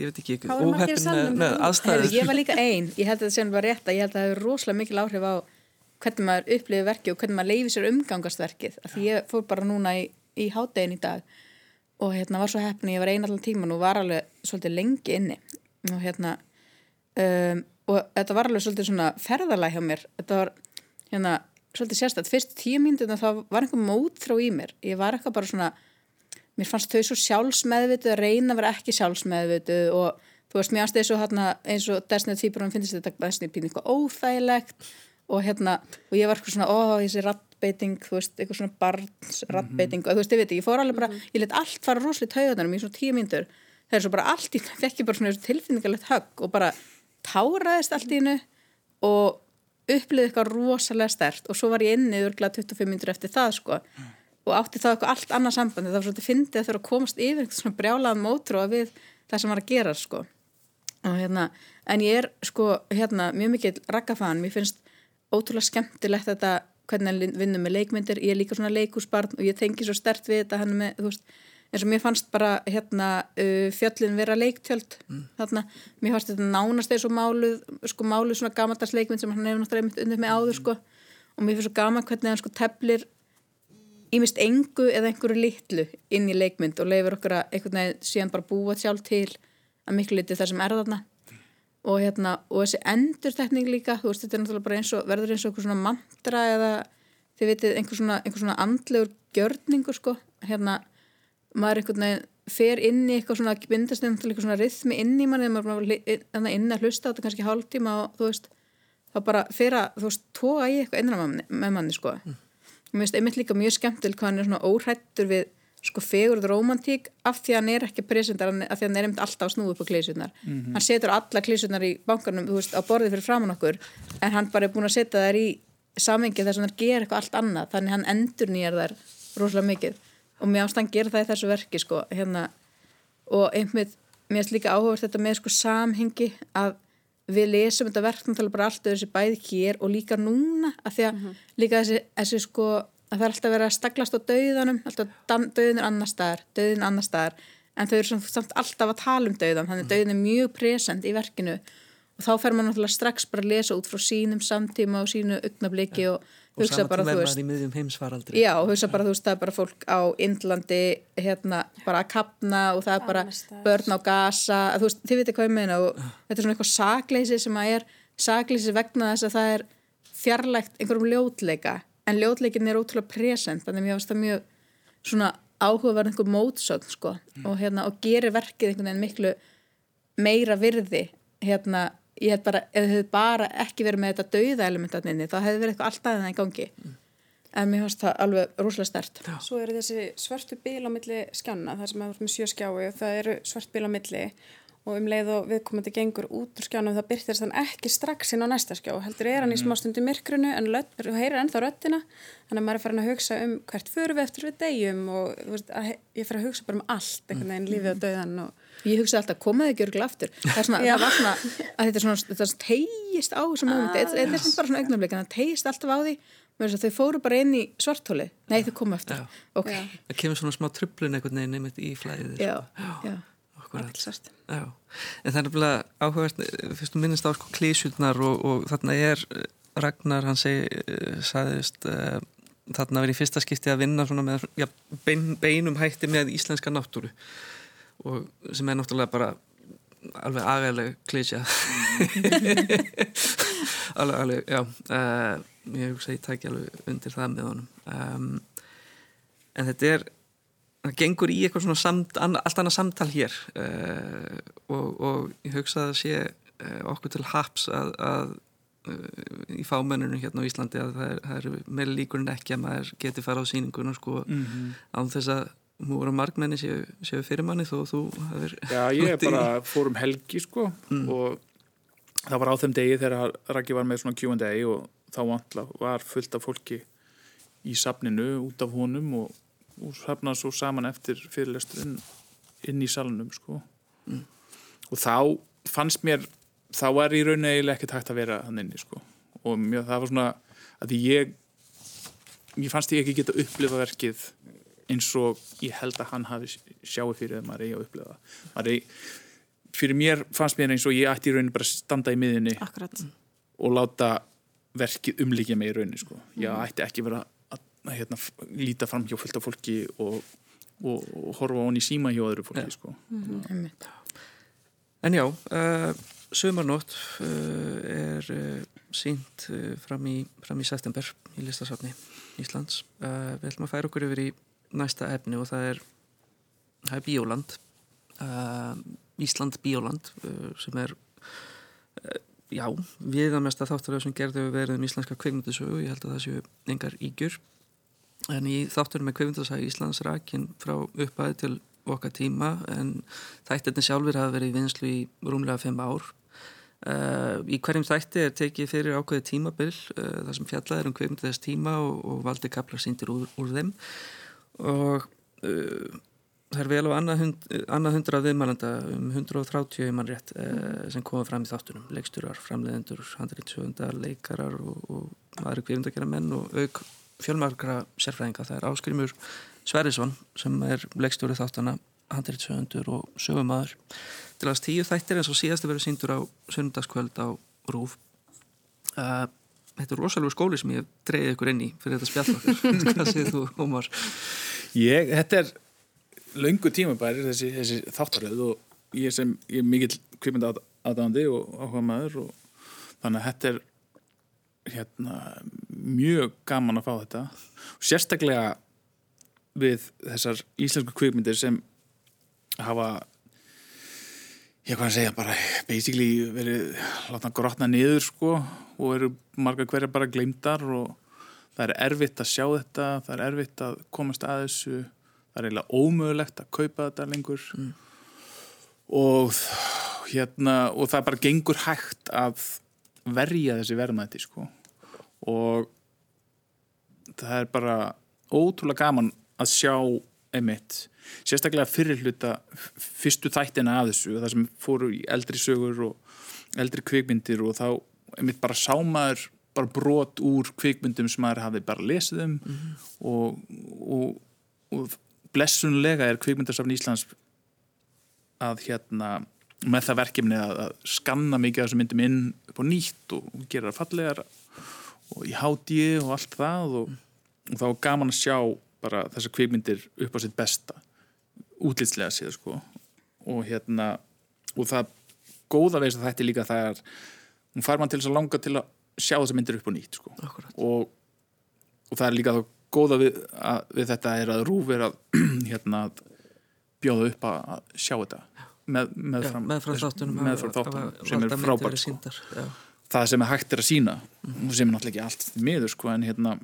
A: ég veit ekki óheppin með, með
B: Heyrðu, ég var líka ein, ég held að þetta sem var rétt að ég held að það hefur rosalega mikil áhrif á hvernig maður upplifir verkið og hvernig maður leifir sér umgangast verkið. Af því ég fór bara núna í, í hádegin í dag og hérna var svo heppin ég var ein allan tíman og var alveg svolítið lengi inni. Og hérna um, og þetta var alveg svolítið svona ferðalag hjá mér. Þetta var hérna svolítið sérstætt fyrst tíu mínútur þá var einhver mótþrá í mér. Ég var eitthvað bara svona mér fannst þau svo sjálfsmeðvituð að reyna að vera ekki sjálfsmeðvituð og þú veist, mér fannst eins og, hérna, eins og Desnið Týpurum finnst þetta næstum pínu eitthvað óþægilegt og hérna, og ég var eitthvað svona ó, þessi rattbeiting, þú veist, eitthvað svona barns rattbeiting, og þú veist, ég veit ég fór alveg bara ég let allt fara rosalega taugarnar í svona tíu mínútur, það er svo bara allt í fekk ég bara svona þessu tilfinningalegt högg og bara táraðist allt í hennu og upplýði eitthvað rosalega stert og svo var ég inni örgulega 25 minnur eftir það sko og átti það eitthvað allt annað sambandi það var svolítið fyndið að þurfa að komast yfir eitthvað svona brjálaðan mótróa við það sem var að gera sko. Og hérna, en ég er sko hérna mjög mikið raggafan, mér finnst ótrúlega skemmtilegt þetta hvernig hann vinnur með leikmyndir, ég er líka svona leikúsbarn og ég tengi svo stert við þetta með, veist, eins og mér fannst bara hérna uh, fjöllin vera leiktjöld þarna, mér fannst þetta nánast eins og máluð, sko máluð svona gamaldags leikmynd sem hann hefur náttúrulega einmitt undir með áður sko, og mér finnst svo gaman hvernig hann sko teflir ímist engu eða einhverju litlu inn í leikmynd og leifir okkur að einhvern veginn síðan bara búa sjálf til að miklu liti það sem er þarna. Og hérna, og þessi endurtekning líka þú veist, þetta er náttúrulega bara eins og verður eins og einhver svona mantra eða þið vitið einhver svona, einhver svona andlegur gjörningur sko, hérna maður einhvern veginn fer inn í eitthvað svona bindast inn til eitthvað svona rithmi inn í manni maður er inn, að hlusta á þetta kannski hálftíma og þú veist þá bara fer að, þú veist, toga í eitthvað manni, með manni sko. Mm. Mér finnst einmitt líka mjög skemmtil hvað hann er svona óhrættur við sko fegurð romantík af því að hann er ekki presendar af því að hann er einmitt alltaf að snúða upp á klísunar hann setur alla klísunar í bankanum veist, á borðið fyrir framann okkur en hann bara er búin að setja þær í samengi þess að hann gera eitthvað allt annað þannig hann endur nýjar þær rosalega mikið. Og mér ást hann gera það í þessu verki sko, hérna, og einmitt mér finnst líka áhugast þetta með sko samhengi að við lesum þetta verk náttúrulega bara alltaf þessi bæði hér og líka núna af því að líka þessi, þessi sko að það er alltaf verið að staglast á dauðanum alltaf dauðin er annar staðar, dauðin er annar staðar en þau eru samt, samt alltaf að tala um dauðan þannig að dauðin er mjög present í verkinu. Og þá fer maður náttúrulega strax bara að lesa út frá sínum samtíma og sínu augnabliki og
A: og sama
B: bara,
A: tíma er maður í miðjum heimsfaraldri.
B: Já, hugsa bara, þú veist, það er bara fólk á Indlandi, hérna, bara að kapna og það er bara börn á gasa, þú veist, þið veitir hvað ég meina og þetta er svona eitthvað sakleysi sem að er sakleysi vegna þess að það er fjarlægt einhverjum ljótleika. En ljótleikin er ótrúlega present þannig að mér finnst það mjög svona áhugaverð einhver mótsögn, sko. Og hérna, og gerir verkið einhvern veginn miklu meira virði hérna, ég hef bara, ef þið bara ekki verið með þetta dauða elementarninni, þá hefði verið eitthvað alltaf en það í gangi. En mér finnst það alveg rosalega stert
D: Svo eru þessi svörtu bíl á milli skjána, það sem er með sjö skjái, það eru svört bíl á milli. Og um leið og viðkomandi gengur út úr skjánum það byrtist hann ekki strax inn á næsta skjá, heldur er hann í smá stundu myrkrunu en löt, þú heyrir ennþá röddina. Þannig að maður er farin að hugsa um hvert fyrir við eftir við degjum og þú veist, ég fer að hugsa bara um allt, einhvern veginn lífið og dauðan og
B: ég hugsa alltaf, komaði ekki örgulega aftur það, er svona, það var svona, að þetta er svona þetta tegist á þessum mómenti þetta þetta er sem bara svona augnablik, en það tegist alltaf á því með þess að þau fóru bara inn í svartóli nei, þau komu aftur,
A: Já.
B: ok
D: Já.
A: það kemur svona smá trublun einhvern veginn einmitt í flæðið
B: já,
A: sko.
B: já.
A: Akkúrat.
D: Athyglisvert.
A: Já, en það er nefnilega áhugast, fyrst þú minnist á sko klísjurnar og, og þarna er eh, Ragnar, hann segi, eh, sagðist uh, þarna verið í fyrsta skipti að vinna svona með ja, bein, beinum hætti með íslenska náttúru og sem er náttúrulega bara alveg agaleg klísja alveg, alveg, já. Uh, ég hugsa ég tæki alveg undir það með honum. Um, en þetta er það gengur í eitthvað svona samt, anna, allt annað samtal hér. Uh, og, og ég hugsa að það sé uh, okkur til haps að, að í fámenninu hérna á Íslandi að það er, það er meira líkur en ekki að maður geti fara á sýninguna sko
C: Mhm.
A: án þess að múra markmenni séu, séu fyrir manni þó þú hefur
C: Já, ég bara fór um helgi sko og það var á þeim degi þegar Raggi var með svona Q&A og þá vantla var fullt af fólki í safninu út af honum og, og safnað svo saman eftir fyrirlesturinn inn í salnum sko. Og þá fannst mér þá var í rauninni eiginlega ekkert hægt að vera hann inni sko. Og mér, það var svona að ég mér fannst ég ekki geta upplifa verkið eins og ég held að hann hafi sjáu fyrir að maður eigi að upplifa það. maður eigi fyrir mér fannst mér eins og ég ætti í rauninni bara að standa í miðinni
D: Akkurat.
C: og láta verkið umlíkja mig í rauninni sko. ég ætti ekki vera að, að hérna, líta fram hjá fullt af fólki og, og, og horfa í síma hjá öðru fólki sko.
B: Einmitt.
A: En já, uh, Sumarnótt uh, er uh, sínt uh, fram, í, fram í september í listasafni Íslands. Uh, við ætlum að færa okkur yfir í næsta efni og það er, það er Bíóland, uh, Ísland Bíóland uh, sem er, uh, já, viðamesta þáttur sem gerðu verið um íslenska kveikmyndasögu, ég held að það séu engar ígjur. En í þáttunum með kveikmyndasaga Íslands rakin frá upphæði til okkar tíma en þættirni sjálfur hafa verið í vinslu í rúmlega fimm ár. Uh, í hverjum þætti er tekið fyrir ákveði tímabil uh, þar sem fjallað er um kveikmyndi þess tíma og, og valdi kaplar síndir úr, úr þeim og uh, það er vel á annað, hund, annað hundra viðmælanda um 130 mannrétt uh, sem koma fram í þáttunum. Leiksturar, framleiðendur, handriðsöfundar leikarar og, og aðri kveikmyndakera menn og auk fjölmarkra sérfræðinga, það er Áskrimur Sverrisson sem er leikstjóri þáttana handriðsöfundur og sögumadur til að tíu þættir eins og síðasti verið síndur á sunnudagskvöld á Rúf uh, Þetta er rosalega skóli sem ég hef dreigið ykkur inn í fyrir þetta spjall okkur Hvað segir þú, Ómar?
C: Ég, þetta er löngu tímabæri þessi, þessi þáttaröð og ég sem ég er mikill kvipmynda aðdáðandi og áhuga maður og þannig að þetta er hérna mjög gaman að fá þetta. Og sérstaklega við þessar íslensku kvipmyndir sem hafa ég hvað að segja bara basically verið látna grotna niður sko og eru marga hverja bara gleymdar og það er erfitt að sjá þetta það er erfitt að komast að þessu það er eiginlega ómögulegt að kaupa þetta lengur. Og hérna og það bara gengur hægt að verja þessi verðmætti sko. Og það er bara ótrúlega gaman að sjá einmitt, sérstaklega fyrir hluta fyrstu þættina að þessu það sem fóru í eldri sögur og eldri kvikmyndir og þá einmitt bara sá maður bara brot úr kvikmyndum sem maður hafi bara lesið um og, og, og blessunlega er kvikmyndasafn Íslands að hérna með það verkefni að, að skanna mikið af þessum myndum inn upp á nýtt og, gera það fallegar og í hátji og allt það og, og þá er gaman að sjá bara þessar kvikmyndir upp á sitt besta útlitslega séð sko. Og hérna og það góða veist að þetta er líka það er hún fær mann til þess að langa til að sjá þessar myndir upp á nýtt sko. Og, og það er líka það góða við, að, við þetta er að rúf er að hérna að bjóða upp að, að sjá þetta með, með
A: Já,
C: fram,
A: meðfram þáttunum
C: með frá þáttunum sem er frábært sko. það sem er hægt er að sína og sem er náttúrulega ekki allt því miður sko, en hérna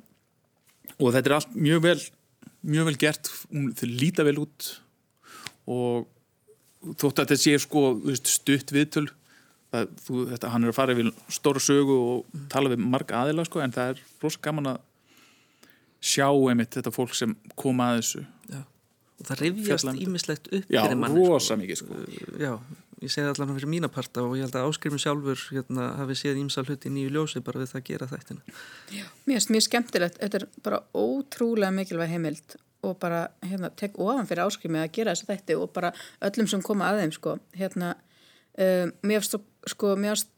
C: og þetta er allt mjög vel mjög vel gert, þau líta vel út og þótt að þetta sé sko stutt viðtöl það, þú, þetta, hann er að fara yfir stóra sögu og tala við marga aðila sko, en það er rosa gaman að sjá einmitt þetta fólk sem koma að þessu.
A: Og það
C: um-
A: ímislegt upp
C: já,
A: manni
C: rosa mikið sko.
A: Já, ég segi allan fyrir mína parta og ég held að áskrimur sjálfur hérna, hafi séð ímsa hluti í nýju ljósi bara við það að gera þættina.
B: Mér finnst mjög skemmtilegt, þetta er bara ótrúlega mikilvæg heimild og bara hérna, tek ofan fyrir áskrimi að gera þessu þætti og bara öllum sem koma að þeim sko, hérna um, mér finnst sko, finnst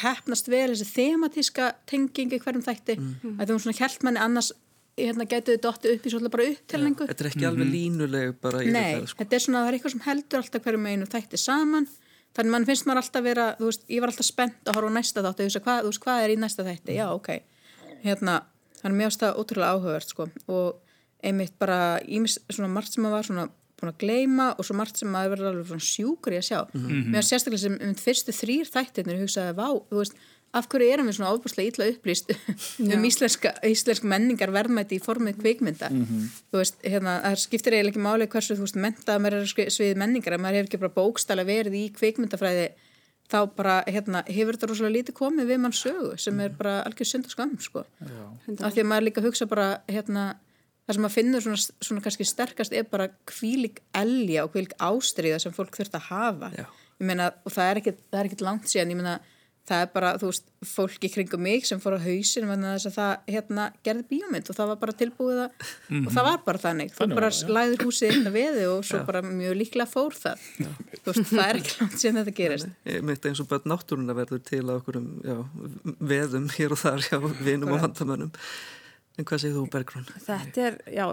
B: hefnast vel þessi thematíska tengingi hverjum þætti. Mm. að þú svona hjælt manni annars hérna gætu þið dotti upp í svolítið bara upptelningu
A: þetta er ekki alveg línuleg bara í
B: Nei,
A: þetta sko.
B: þetta er svona, það er eitthvað sem heldur alltaf hverjum einu þætti saman. Þannig mann finnst maður alltaf vera, þú veist, ég var alltaf spennt að horfa á næsta þátt og hugsa, hvað, þú veist, hvað er í næsta þætti? Já, ok, hérna þannig finnst það ótrúlega áhugavert, sko. Og einmitt bara, ímis, svona margt sem maður var svona búin að gleyma og svo margt sem maður verður alveg svona sjúkur í að sjá. Mér finnst sérstaklega sem um fyrstu þrýr þættirnir hugsaði, vá, þú veist af hverju erum við svona ofbúslega ítla upplýst um íslenska, íslensk menningar verðmæti í formið kvikmynda? Þú veist, hérna, það skiptir eiginlega ekki máli hversu þú veist, mentað maður er svið menningar að maður hefur ekki bara bókstæla verið í kvikmyndafræði þá bara, hérna, hefur þetta rosalega lítið komið við mann sögu sem er bara algjör synd og skam, sko. Af því að maður líka hugsa bara, hérna það sem maður finnur svona, svona kannski sterkast er bara kvílik elja og kvílik ástriða sem fólk þurft að hafa.
A: Já.
B: ég meina, og það er ekkit, það er ekkit langt síðan, ég meina það er bara, þú veist, fólk í kringum mig sem fór á hausin vegna þess að það hérna gerði bíómynd og það var bara tilbúið að og það var bara þannig, þú bara
C: já.
B: læður húsið inn að veði og svo bara mjög líklega fór það. Þú veist, það er ekki langt síðan þetta gerist.
A: Mitt eins og börn náttúruna verður til að okkur já, veðum hér og þar hjá vinum og vandamönnum en hvað segir þú Bergrún?
D: Þetta er, já,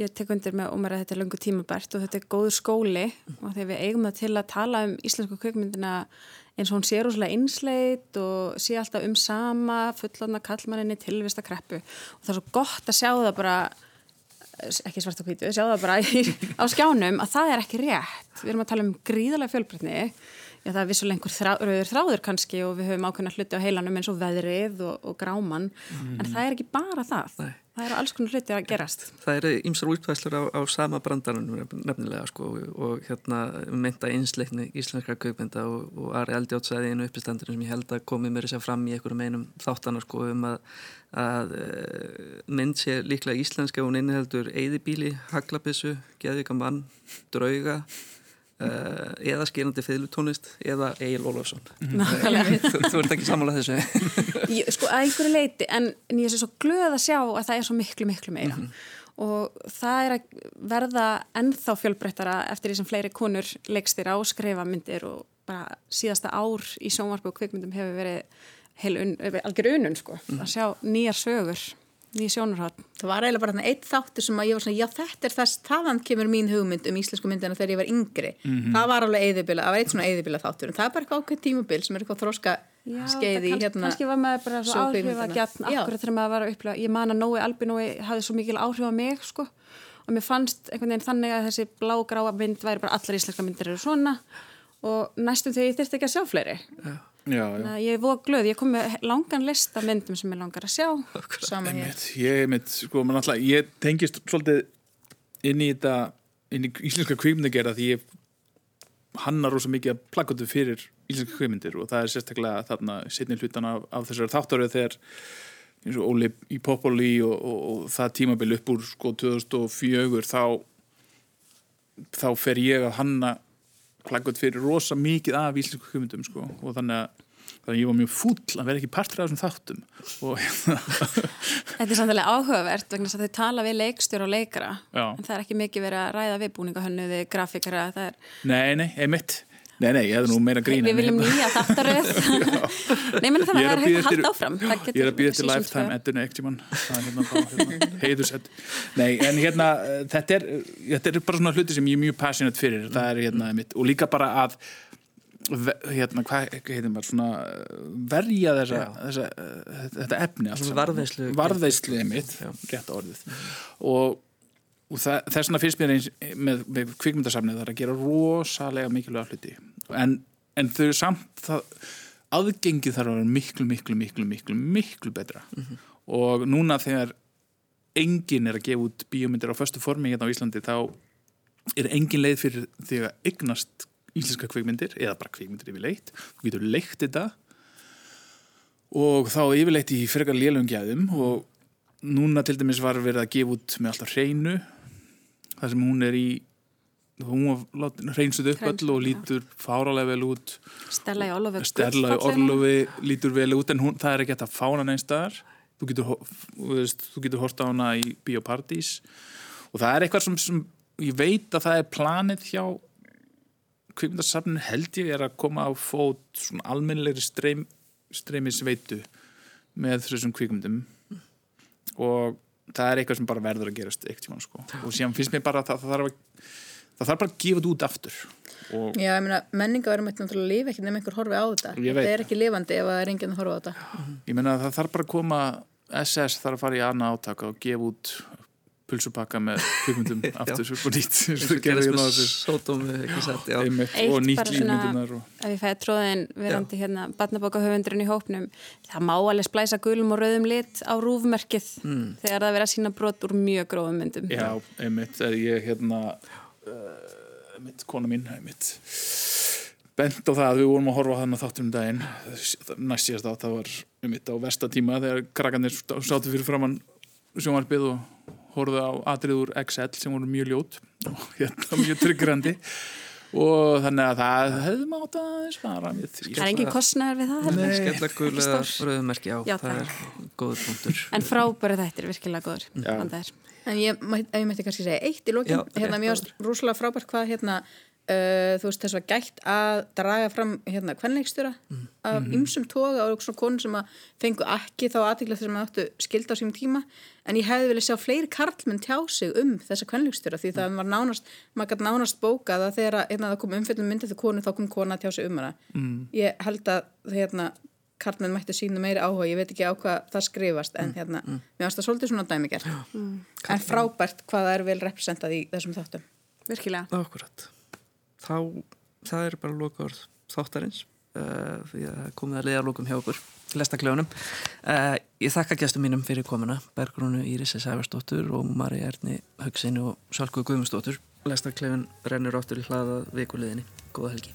D: ég tek undir með Ómar að þetta er löngu tímabært og þetta er góður skóli og þegar við eigum það til að tala um íslensku kvikmyndina eins og hún sé rosalega einsleit og sé alltaf um sama fullorna kallmanninni tilvist að kreppu og það er svo gott að sjá það bara ekki svart og hvítu, sjá það bara á skjánum að það er ekki rétt við erum að tala um gríðarlega fjölbreytni já það er vissulega einhver þrá, rauður þráður kannski og við höfum ákveðna hluti á heilanum eins og veðrið og, og gráman en það er ekki bara það.
A: Nei.
D: það eru alls konar hluti að gerast.
A: Það eru ýmsar útvæðslur á, á sama brandaranum nefnilega sko og hérna mynda einsleikni íslenskra kaupmynda og, og Ari Eldjátt sagði í einu uppistandinu sem ég held að komi mér þess að fram í einhverjum einum þáttana sko um að, að eh, mynd sé líklega íslenska og hún inniheldur eyðibíli, haglabissu, geðvika mann, drauga eða skýrandi fiðlutónist eða Egil Ólafsson.
D: Nákvæmlega.
A: þú, þú ert ekki sammálað þessu.
D: Ég- sko að einhverju leiti en, en ég sé svo glöð að sjá að það er svo miklu miklu meira. Og það er að verða ennþá fjölbreyttara eftir því sem fleiri konur leikstýra og skrifa myndir og bara síðasta ár í sjónvarpu og kvikmyndum hefur verið algjör unun sko. Að sjá nýjar sögur, nýja sjónarhótt
B: það var eiginlega bara eitt þáttur sem að ég var svona, já þetta er þess, þaðan kemur mín hugmynd um íslensku myndina þegar ég var yngri. Það var alveg eyðibila, það var eitt svona eyðibila þáttur en það er bara eitthvað ákveð tímubil sem er eitthvað þroska skeið í hérna
D: kannski var maður bara svo áhrif að gætna akkurat þegar maður var að upplega, ég man að Nói Albinói hafði svo mikil áhrif á mig sko og mér fannst einhvern veginn þannig að þessi blágráa mynd væri bara allar íslenska myndir eru svona og næstum þegar ég þyrfti ekki að sjá fleiri.
C: Já, já.
D: Að ég er voða glöð, ég kom með langan list af myndum sem ég langar að sjá.
B: Sama hér.
C: Einmitt, ég, einmitt, sko, alltaf, ég tengist svolítið inn í þetta inn í íslenska kvikmyndagerða því ég hanna rosa mikið að plakkutu fyrir íslenska kvikmyndir og það er sérstaklega þarna setni hlutan af, af þessari þáttaröð þegar eins og Óli í Popoli og, og, og það tímabil upp úr sko 2004 þá þá fer ég að hanna plakkut fyrir rosa mikið af íslensku kvikmyndum sko. Og þannig að Þannig að ég var mjög fúll að vera ekki partur af þessum þáttum. Og hérna,
D: Þetta er samtilega áhugavert vegna þess að þau tala við leikstjóra og leikara.
C: Já.
D: en það er ekki mikið verið að ræða við búningahönnuði, grafíkara, það er
C: Nei, nei, einmitt Nei, nei, ég hefði nú meira grín
D: Við viljum nýja þáttaröð. Nei, menn það er
C: að
D: hægt að halda
C: eftir-
D: áfram
C: Ég er að býða til lifetime er hérna, þá, hérna heiðursett Nei, en hérna, eh, þetta er þetta er bara svona hluti sem ég er mjög passionate fyrir. Það er hérna mitt og líka bara að hérna, hvað heitir maður svona eh, verja þessa, þessa eh, þetta efni
A: varðveislu.
C: varðveislu mitt, rétt orðið. Og, og þess vegna finnst mér eins með, með kvikmyndasafnið það er að gera rosalega mikilvæga hluti. En, en þau samt aðgengið þarf að vera miklu, miklu, miklu, miklu, miklu betra. Og núna þegar enginn er að gefa út bíómyndir á föstu formi hérna á Íslandi þá er engin leið fyrir því að eignast íslenska kvikmyndir eða bara kvikmyndir yfirleitt. Þú getur leikt þetta. Og þá yfirleitt í frekar lélum gæðum. Og núna til dæmis var verið að gefa út með alltaf hreinu þar sem hún er í hún hreinsuð upp öll og lítur fáralega vel út.
D: Stella í Orlofi
C: Stella í Orlofi lítur vel út en hún, það er ekki hægt að fána neins staðar. Þú getur, ho- þú veist, þú getur hort á hana í Bíópartís og það er eitthvað sem, sem ég veit að það er planið hjá kvikmyndasafnin held ég er að koma á fót svona almennilegri streym, streymisveitu með þessum kvikmyndum. Og það er eitthvað sem bara verður að gerast tíma sko. og síðan finnst mér bara að það, það þarf að það þarf bara að gefa þetta út aftur og
B: Já, ég meina, menningaverðum eitthvað náttúrulega lifa ekki nema einhver horfi á þetta. Þetta er ekki lifandi ef það er enginn að horfa á þetta.
C: Ég meina að það þarf bara að koma SS þarf að fara í annað átaka og gefa út pulsupakka með kvikmyndum aftur og nýtt. Og nýtt og...
D: ef ég fæði tróðin verandi hérna barnabókahöfundurinn í hópnum það má alveg splæsa gulum og rauðum lit á rúfmerkið þegar það verið að sína brot úr mjög grófum myndum.
C: Já, einmitt, ég hérna uh, einmitt, kona mín einmitt bent á það að við vorum að horfa á þannig þáttum um daginn næst síðast á það var einmitt á verstatíma þegar krakkarnir sátu fyrir framann sjónvarpið og horfðu á atriður XL sem voru mjög ljót og hérna mjög tryggrandi. Og þannig að það hefði aðeins fara við því
D: það er engin kostnæður við það heldur.
A: skella gul
D: Ekki
A: eða
D: stór.
A: rauðumerki, já, það er góður punktur.
D: En frábæri þættir, virkilega góður vandaðir.
B: En ég, ég mætti kannski segja eitt í lokin,
A: Já,
B: hérna mjög rúslega frábært hvað hérna, uh, þú veist þess að gætt að draga fram hérna kvenleikstjóra af ymsum toga og svona konur sem að fengu ekki þá aðtikla þessum að áttu skilda á sínum tíma. En ég hefði viljað sjá fleiri karlmenn tjá sig um þessa kvenleikstjóra því það var nánast, maður gætt nánast bókað að þegar hérna, það kom umfjöldum myndið til konu þá kom kona að tjá sig um hana. Mm. ég held að hérna karlmenn mættu sína meiri áhuga, ég veit ekki á hvað það skrifast en hérna, mér finnst það svolítið svona dæmigert. En frábært hvað það er vel representað í þessum þáttum.
D: Virkilega.
A: Akkurat. Þá, það er bara loka orð þáttarins uh, því að komið að leiða lokum hjá okkur lesta kljónum. Uh, ég þakka gestum mínum fyrir komuna, Bergrúnu Írisi Sæfarsdóttur og Mari Erni Haugsinni og Sálku Guðmustóttur. Lesta kljóun rennur áttur í hlaða vikuleginni. Góða helgi.